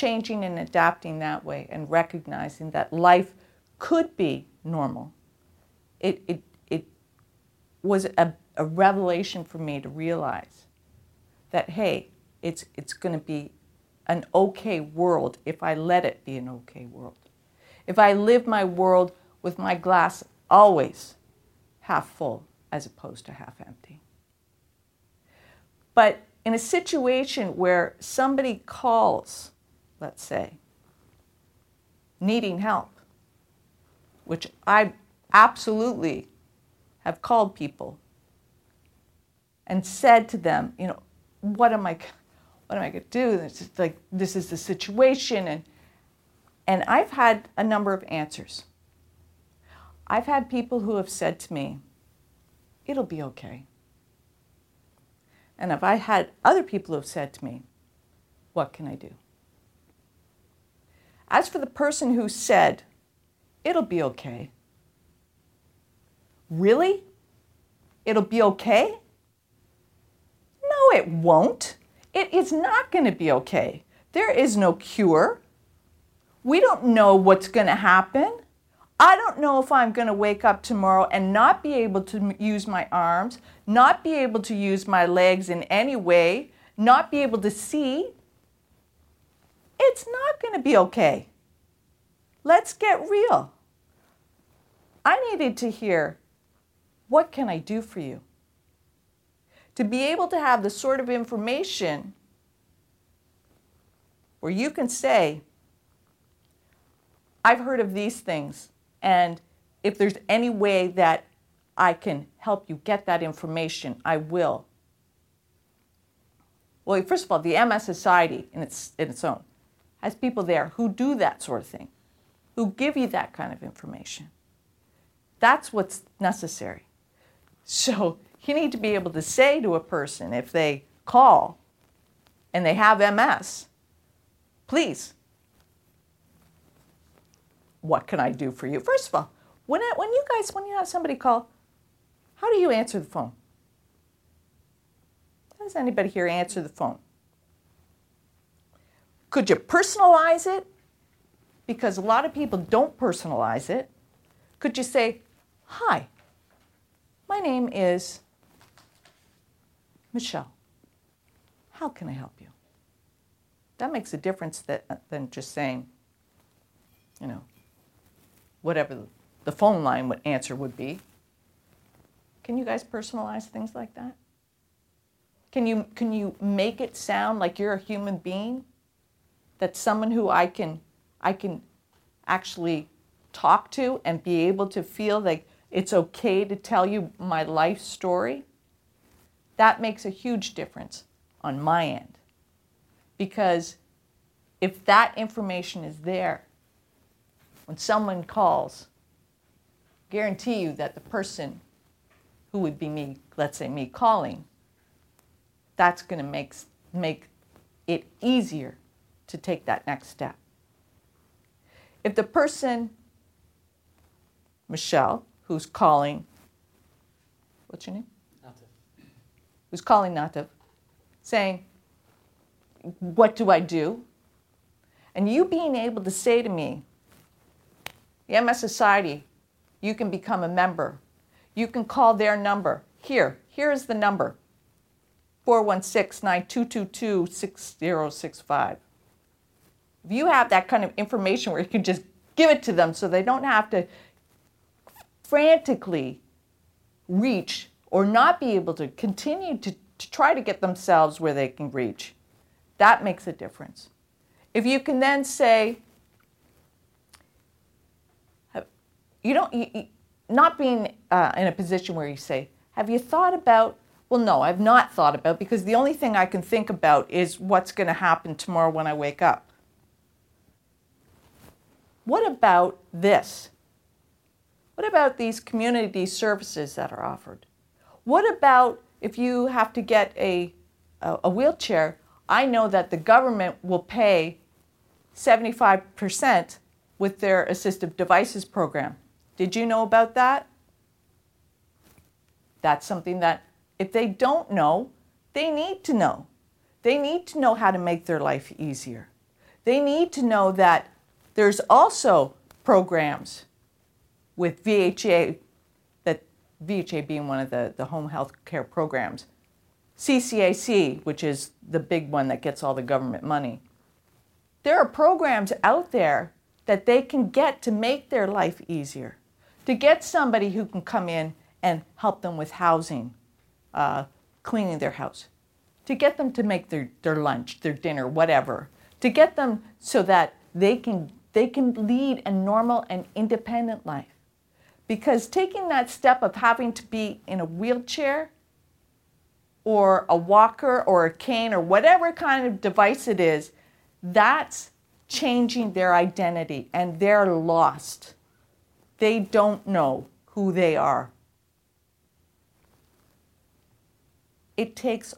Changing and adapting that way and recognizing that life could be normal, it, it, it was a, a revelation for me to realize that, hey, it's, it's going to be an okay world if I let it be an okay world. If I live my world with my glass always half full as opposed to half empty. But in a situation where somebody calls, let's say, needing help, which I absolutely have called people and said to them, you know, what am I, what am I going to do? This is like this is the situation, and and I've had a number of answers. I've had people who have said to me, "It'll be okay." And if I had other people who have said to me, What can I do? As for the person who said, It'll be okay, really? It'll be okay? No, it won't. It is not going to be okay. There is no cure. We don't know what's going to happen. I don't know if I'm going to wake up tomorrow and not be able to use my arms, not be able to use my legs in any way, not be able to see. It's not going to be okay. Let's get real. I needed to hear, what can I do for you? To be able to have the sort of information where you can say, I've heard of these things, and if there's any way that I can help you get that information, I will. Well, first of all, the MS Society in its, in its own has people there who do that sort of thing, who give you that kind of information. That's what's necessary. So you need to be able to say to a person if they call and they have MS, please what can I do for you? First of all, when, it, when you guys, when you have somebody call, how do you answer the phone? Does anybody here answer the phone? Could you personalize it? Because a lot of people don't personalize it. Could you say, Hi, my name is Michelle. How can I help you? That makes a difference that, uh, than just saying, you know, whatever the phone line would answer would be. Can you guys personalize things like that? Can you can you make it sound like you're a human being? That someone who I can I can actually talk to and be able to feel like it's okay to tell you my life story? That makes a huge difference on my end. Because if that information is there, when someone calls, guarantee you that the person who would be me, let's say me calling, that's going to make, make it easier to take that next step. If the person, Michelle, who's calling, what's your name? Natif. Who's calling Natif, saying, What do I do? And you being able to say to me, the MS Society, you can become a member. You can call their number. Here, here is the number 416 9222 6065. If you have that kind of information where you can just give it to them so they don't have to frantically reach or not be able to continue to, to try to get themselves where they can reach, that makes a difference. If you can then say, you don't you, not being uh, in a position where you say, Have you thought about? Well, no, I've not thought about because the only thing I can think about is what's going to happen tomorrow when I wake up. What about this? What about these community services that are offered? What about if you have to get a, a, wheelchair? I know that the government will pay 75% with their assistive devices program. Did you know about that? That's something that if they don't know, they need to know. They need to know how to make their life easier. They need to know that there's also programs with VHA, that VHA being one of the, the home health care programs, CCAC, which is the big one that gets all the government money. There are programs out there that they can get to make their life easier, to get somebody who can come in and help them with housing, uh, cleaning their house, to get them to make their, their lunch, their dinner, whatever, to get them so that they can, they can lead a normal and independent life. Because taking that step of having to be in a wheelchair or a walker or a cane or whatever kind of device it is, that's changing their identity and they're lost. They don't know who they are. it takes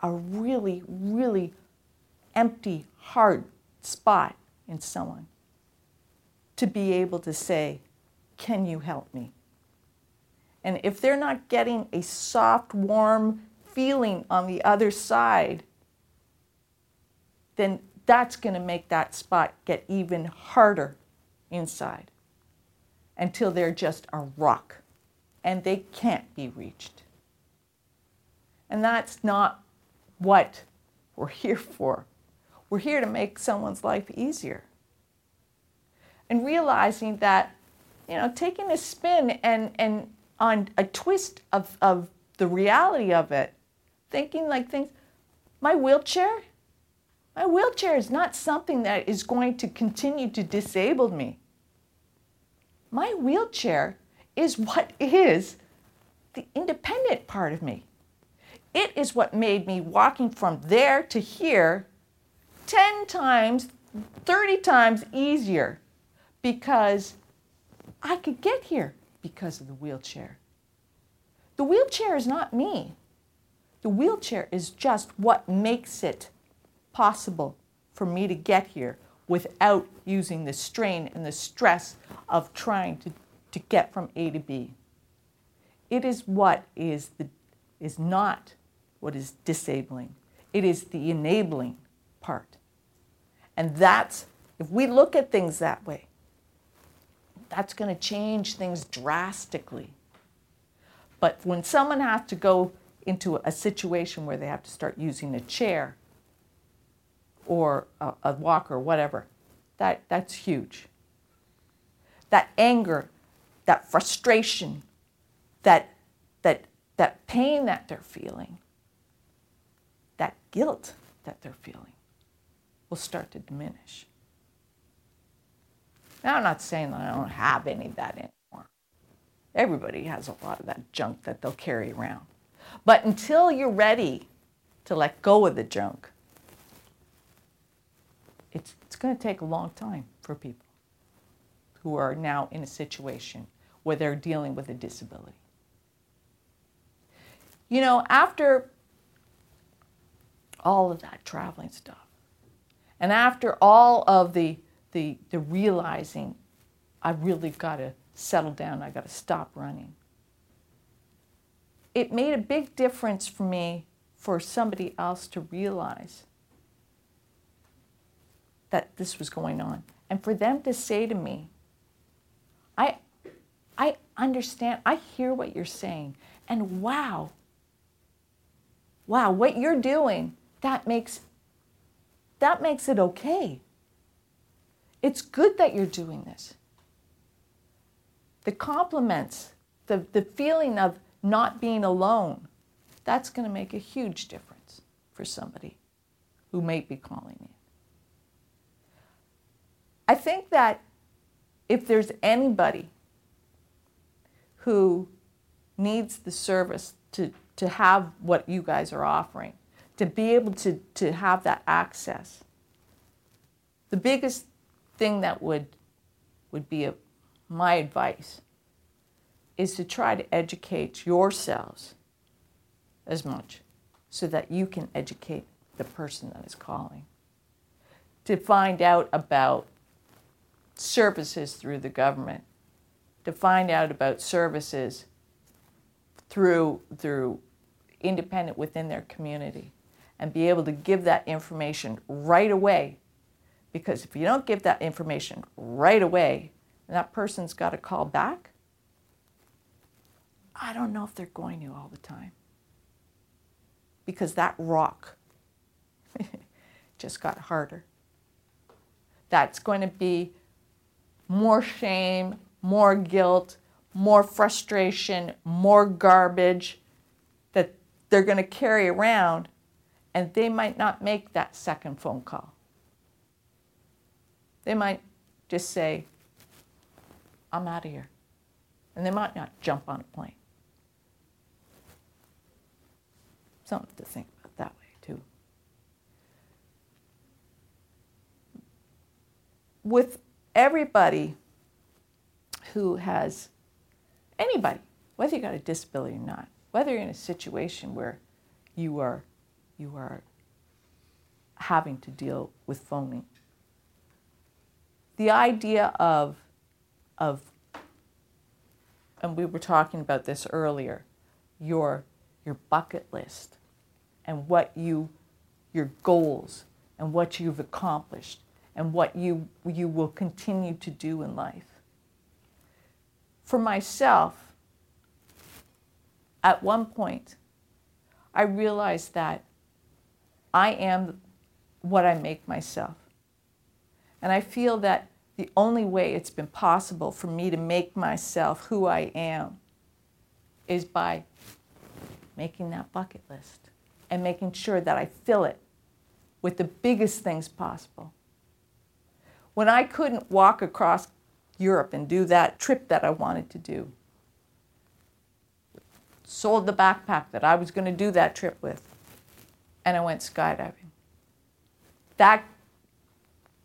a really, really empty, hard spot in someone to be able to say, Can you help me? And if they're not getting a soft, warm feeling on the other side, then that's going to make that spot get even harder inside until they're just a rock and they can't be reached. And that's not what we're here for. We're here to make someone's life easier. And realizing that, you know, taking a spin and, and on a twist of, of the reality of it, thinking like things, my wheelchair, my wheelchair is not something that is going to continue to disable me. My wheelchair is what is the independent part of me. It is what made me walking from there to here 10 times, 30 times easier because I could get here because of the wheelchair. The wheelchair is not me. The wheelchair is just what makes it possible for me to get here without using the strain and the stress of trying to, to get from A to B. It is what is, the, is not what is disabling. It is the enabling part. And that's, if we look at things that way, that's going to change things drastically. But when someone has to go into a situation where they have to start using a chair or a, a walker or whatever, that, that's huge. That anger, that frustration, that, that, that pain that they're feeling, that guilt that they're feeling will start to diminish. Now, I'm not saying that I don't have any of that anymore. Everybody has a lot of that junk that they'll carry around. But until you're ready to let go of the junk, it's, it's going to take a long time for people who are now in a situation where they're dealing with a disability. You know, after all of that traveling stuff. And after all of the, the, the realizing, I really got to settle down, I got to stop running. It made a big difference for me for somebody else to realize that this was going on. And for them to say to me, I, I understand, I hear what you're saying, and wow, wow, what you're doing that makes that makes it okay. It's good that you're doing this. The compliments, the, the feeling of not being alone, that's going to make a huge difference for somebody who may be calling in. I think that if there's anybody who needs the service to, to have what you guys are offering, to be able to, to have that access. The biggest thing that would, would be a, my advice is to try to educate yourselves as much so that you can educate the person that is calling. To find out about services through the government, to find out about services through, through independent within their community, and be able to give that information right away. Because if you don't give that information right away, and that person's got to call back, I don't know if they're going to all the time. Because that rock just got harder. That's going to be more shame, more guilt, more frustration, more garbage that they're going to carry around, and they might not make that second phone call. They might just say, I'm out of here. And they might not jump on a plane. Something to think about that way, too. With everybody who has, anybody, whether you've got a disability or not, whether you're in a situation where you are, you are having to deal with phoning, the idea of, of, and we were talking about this earlier, your, your bucket list and what you, your goals and what you've accomplished and what you, you will continue to do in life. For myself, at one point, I realized that I am what I make myself. And I feel that the only way it's been possible for me to make myself who I am is by making that bucket list and making sure that I fill it with the biggest things possible. When I couldn't walk across Europe and do that trip that I wanted to do, sold the backpack that I was going to do that trip with, and I went skydiving. That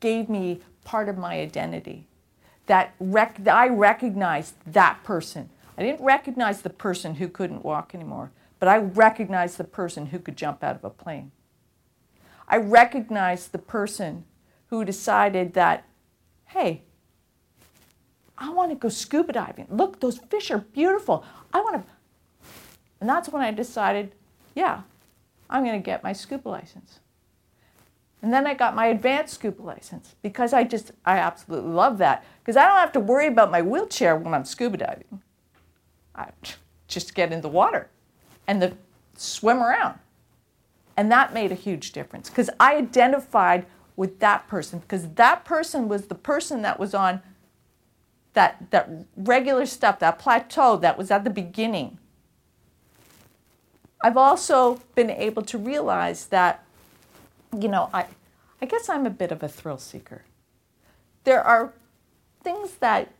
gave me part of my identity. That rec- I recognized that person. I didn't recognize the person who couldn't walk anymore, but I recognized the person who could jump out of a plane. I recognized the person who decided that, hey, I want to go scuba diving. Look, those fish are beautiful. I want to. And that's when I decided, yeah, I'm going to get my scuba license. And then I got my advanced scuba license because I just, I absolutely love that. Because I don't have to worry about my wheelchair when I'm scuba diving. I just get in the water and the, swim around. And that made a huge difference because I identified with that person because that person was the person that was on that, that regular stuff, that plateau that was at the beginning. I've also been able to realize that, you know, I, I guess I'm a bit of a thrill seeker. There are things that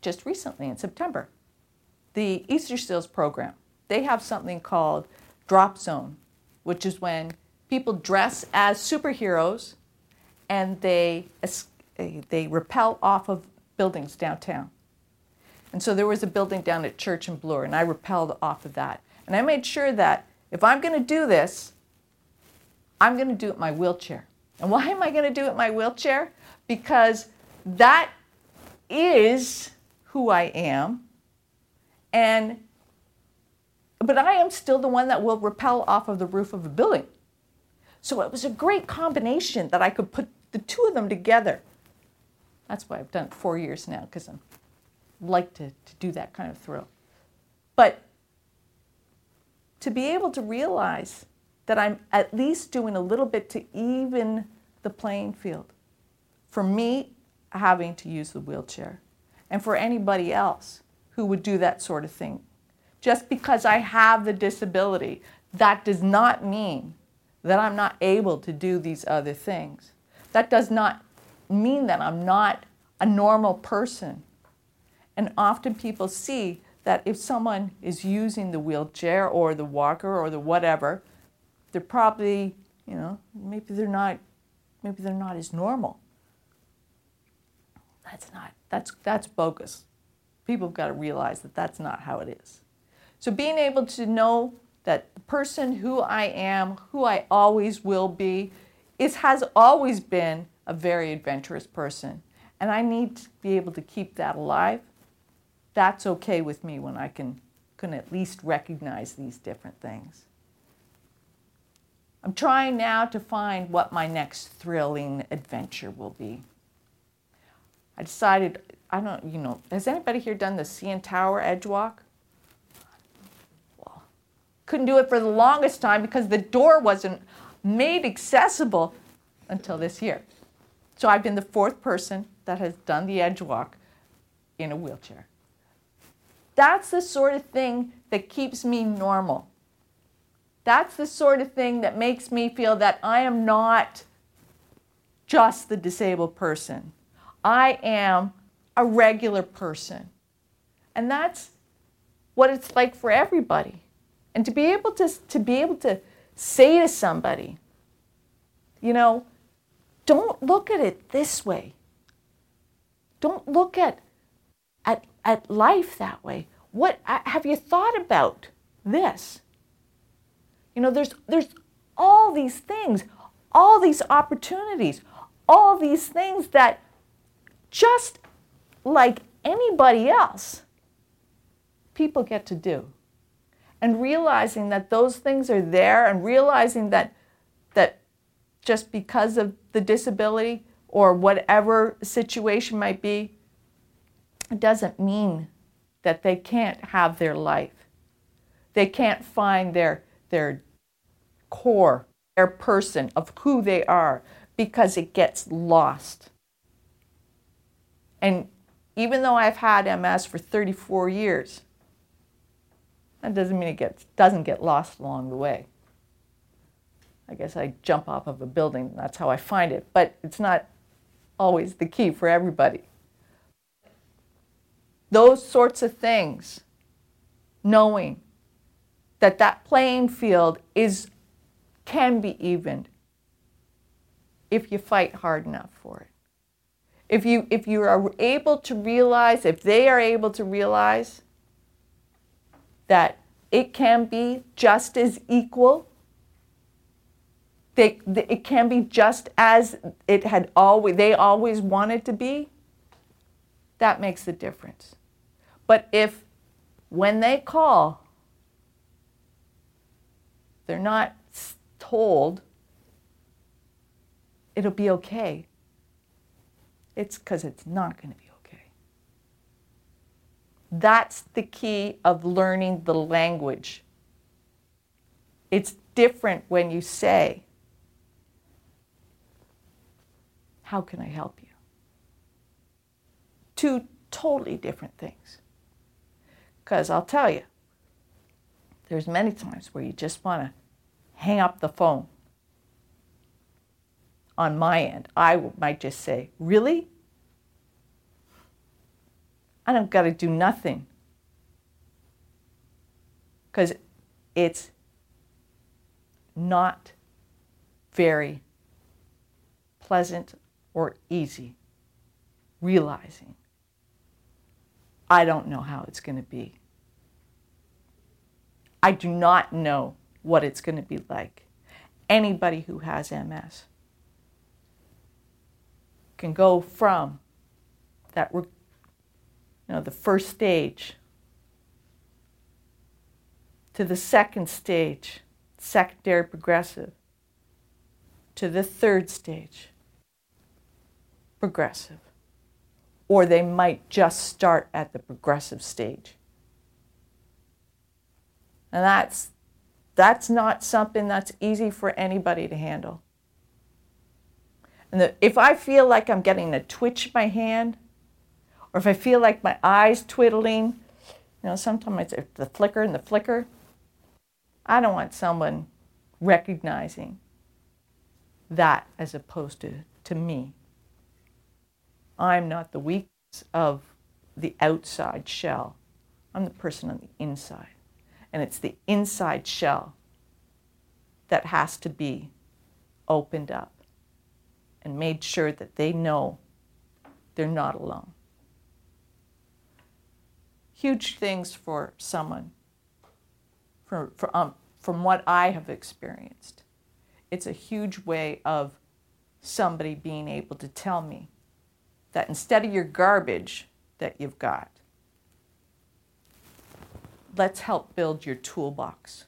just recently in September, the Easter Seals program, they have something called Drop Zone, which is when people dress as superheroes and they, they rappel off of buildings downtown. And so there was a building down at Church and Bloor, and I repelled off of that. And I made sure that if I'm going to do this, I'm going to do it in my wheelchair. And why am I going to do it in my wheelchair? Because that is who I am. And but I am still the one that will rappel off of the roof of a building. So it was a great combination that I could put the two of them together. That's why I've done it four years now, because I like to, to do that kind of thrill. But to be able to realize that I'm at least doing a little bit to even the playing field. For me, having to use the wheelchair, and for anybody else who would do that sort of thing. Just because I have the disability, that does not mean that I'm not able to do these other things. That does not mean that I'm not a normal person. And often people see that if someone is using the wheelchair or the walker or the whatever, they're probably, you know, maybe they're not maybe they're not as normal. That's not that's that's bogus. People have got to realize that that's not how it is. So being able to know that the person who I am, who I always will be, is has always been a very adventurous person. And I need to be able to keep that alive. That's okay with me when I can, can at least recognize these different things. I'm trying now to find what my next thrilling adventure will be. I decided, I don't, you know, has anybody here done the CN Tower Edge Walk? Well, couldn't do it for the longest time because the door wasn't made accessible until this year. So I've been the fourth person that has done the edge walk in a wheelchair. That's the sort of thing that keeps me normal. That's the sort of thing that makes me feel that I am not just the disabled person. I am a regular person. And that's what it's like for everybody. And to be able to, to be able to say to somebody, you know, don't look at it this way. Don't look at, at, at life that way. What have you thought about this? You know, there's, there's all these things, all these opportunities, all these things that just like anybody else, people get to do. And realizing that those things are there and realizing that, that just because of the disability or whatever situation might be, it doesn't mean that they can't have their life. They can't find their, their core, their person of who they are because it gets lost. And even though I've had MS for 34 years, that doesn't mean it gets, doesn't get lost along the way. I guess I jump off of a building, that's how I find it, but it's not always the key for everybody. Those sorts of things, knowing that that playing field is can be evened if you fight hard enough for it. If you if you are able to realize, if they are able to realize that it can be just as equal they, it can be just as it had always they always wanted to be that makes the difference but if when they call they're not told it'll be okay it's because it's not going to be okay that's the key of learning the language it's different when you say How can I help you? Two totally different things. Because I'll tell you, there's many times where you just want to hang up the phone. On my end, I might just say, Really? I don't got to do nothing. Because it's not very pleasant or easy, realizing I don't know how it's going to be. I do not know what it's going to be like. Anybody who has MS can go from that, you know, the first stage to the second stage, secondary progressive, to the third stage, progressive. Or they might just start at the progressive stage. And that's, that's not something that's easy for anybody to handle. And the, if I feel like I'm getting a twitch in my hand, or if I feel like my eyes twiddling, you know, sometimes it's the flicker and the flicker. I don't want someone recognizing that as opposed to, to me. I'm not the weakness of the outside shell. I'm the person on the inside. And it's the inside shell that has to be opened up and made sure that they know they're not alone. Huge things for someone, for, for, um, from what I have experienced. It's a huge way of somebody being able to tell me that instead of your garbage that you've got, let's help build your toolbox.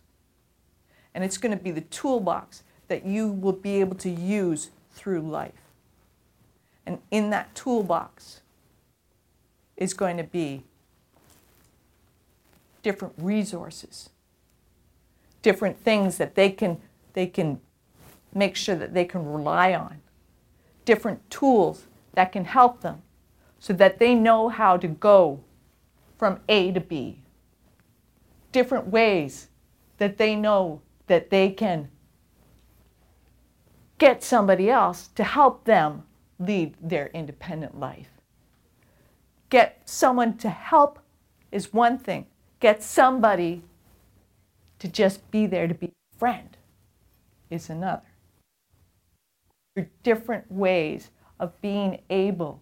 And it's going to be the toolbox that you will be able to use through life. And in that toolbox is going to be different resources, different things that they can, they can make sure that they can rely on, different tools that can help them so that they know how to go from A to B. Different ways that they know that they can get somebody else to help them lead their independent life. Get someone to help is one thing, get somebody to just be there to be a friend is another. There are different ways of being able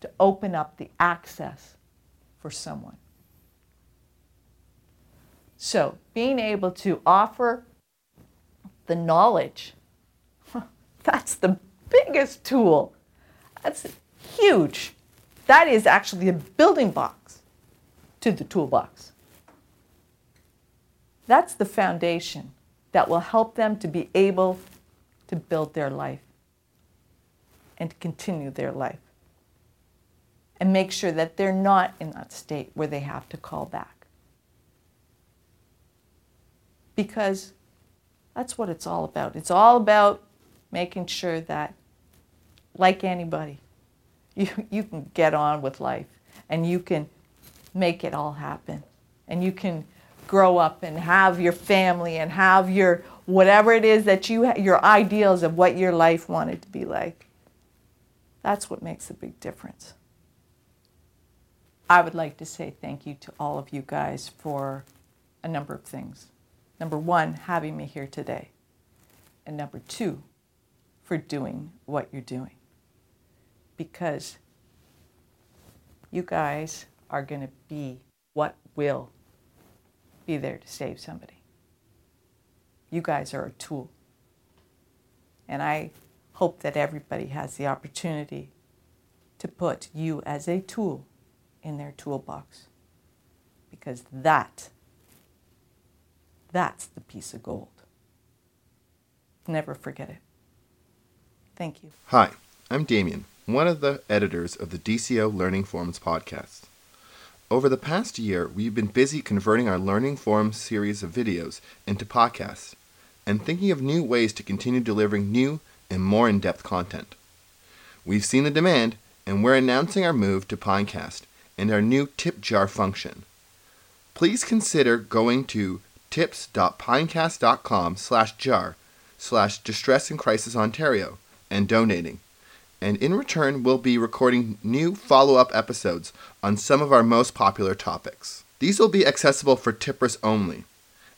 to open up the access for someone. So, being able to offer the knowledge, that's the biggest tool. That's huge. That is actually a building blocks to the toolbox. That's the foundation that will help them to be able to build their life and continue their life and make sure that they're not in that state where they have to call back. Because that's what it's all about. It's all about making sure that, like anybody, you, you can get on with life and you can make it all happen. And you can grow up and have your family and have your whatever it is that you your ideals of what your life wanted to be like. That's what makes a big difference. I would like to say thank you to all of you guys for a number of things. Number one, having me here today. And number two, for doing what you're doing. Because you guys are going to be what will be there to save somebody. You guys are a tool. And I hope that everybody has the opportunity to put you as a tool in their toolbox. Because that, that's the piece of gold. Never forget it. Thank you. Hi, I'm Damien, one of the editors of the DCO Learning Forums podcast. Over the past year, we've been busy converting our Learning Forums series of videos into podcasts and thinking of new ways to continue delivering new and more in depth content. We've seen the demand, and we're announcing our move to Pinecast and our new tip jar function. Please consider going to tips.pinecast.com slash jar slash distress and crisis Ontario and donating. And in return, we'll be recording new follow up episodes on some of our most popular topics. These will be accessible for tippers only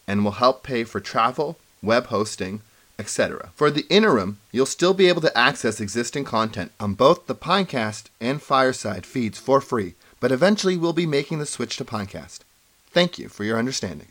and will help pay for travel, web hosting, etc. For the interim, you'll still be able to access existing content on both the Pinecast and Fireside feeds for free but eventually we'll be making the switch to Pinecast. Thank you for your understanding.